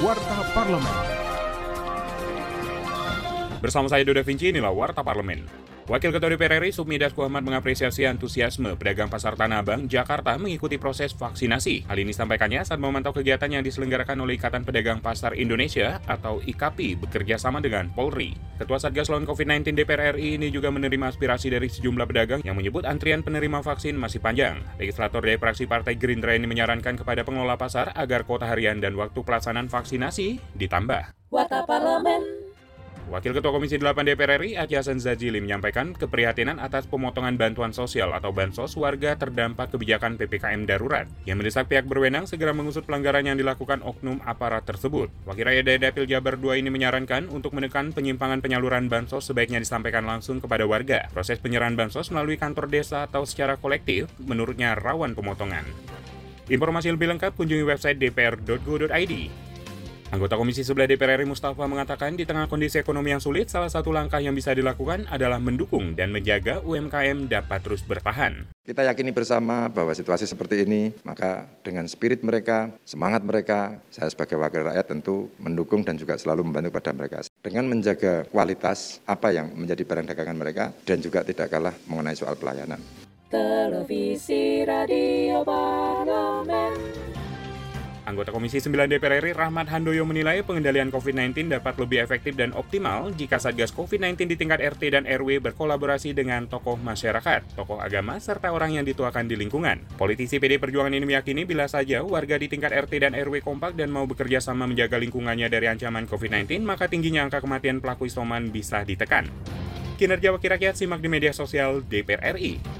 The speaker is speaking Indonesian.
Warta Parlemen. Bersama saya Dodo Vinci, inilah Warta Parlemen. Wakil Ketua DPR RI Sufmi Dasko Ahmad mengapresiasi antusiasme pedagang pasar Tanah Abang, Jakarta mengikuti proses vaksinasi. Hal ini sampaikannya saat memantau kegiatan yang diselenggarakan oleh Ikatan Pedagang Pasar Indonesia atau IKAPI bekerja sama dengan Polri. Ketua Satgas lawan COVID-19 DPR RI ini juga menerima aspirasi dari sejumlah pedagang yang menyebut antrian penerima vaksin masih panjang. Legislator dari fraksi Partai Gerindra ini menyarankan kepada pengelola pasar agar kuota harian dan waktu pelaksanaan vaksinasi ditambah. Warta Parlemen Wakil Ketua Komisi 8 DPR RI Ati Hasan Zajili menyampaikan keprihatinan atas pemotongan bantuan sosial atau bansos warga terdampak kebijakan PPKM darurat yang mendesak pihak berwenang segera mengusut pelanggaran yang dilakukan oknum aparat tersebut. Wakil Rakyat Daerah Dapil Jabar 2 ini menyarankan untuk menekan penyimpangan penyaluran bansos sebaiknya disampaikan langsung kepada warga. Proses penyerahan bansos melalui kantor desa atau secara kolektif menurutnya rawan pemotongan. Informasi lebih lengkap kunjungi website dpr.go.id. Anggota Komisi 11 DPR RI Mustafa mengatakan di tengah kondisi ekonomi yang sulit, salah satu langkah yang bisa dilakukan adalah mendukung dan menjaga UMKM dapat terus bertahan. Kita yakini bersama bahwa situasi seperti ini, maka dengan spirit mereka, semangat mereka, saya sebagai wakil rakyat tentu mendukung dan juga selalu membantu pada mereka. Dengan menjaga kualitas apa yang menjadi barang dagangan mereka dan juga tidak kalah mengenai soal pelayanan. Televisi Radio Parlemen Anggota Komisi 9 DPR RI Rahmat Handoyo menilai pengendalian COVID-19 dapat lebih efektif dan optimal jika Satgas COVID-19 di tingkat RT dan RW berkolaborasi dengan tokoh masyarakat, tokoh agama, serta orang yang dituakan di lingkungan. Politisi PD Perjuangan ini meyakini bila saja warga di tingkat RT dan RW kompak dan mau bekerja sama menjaga lingkungannya dari ancaman COVID-19, maka tingginya angka kematian pelaku isoman bisa ditekan. Kinerja Wakil Rakyat simak di media sosial DPR RI.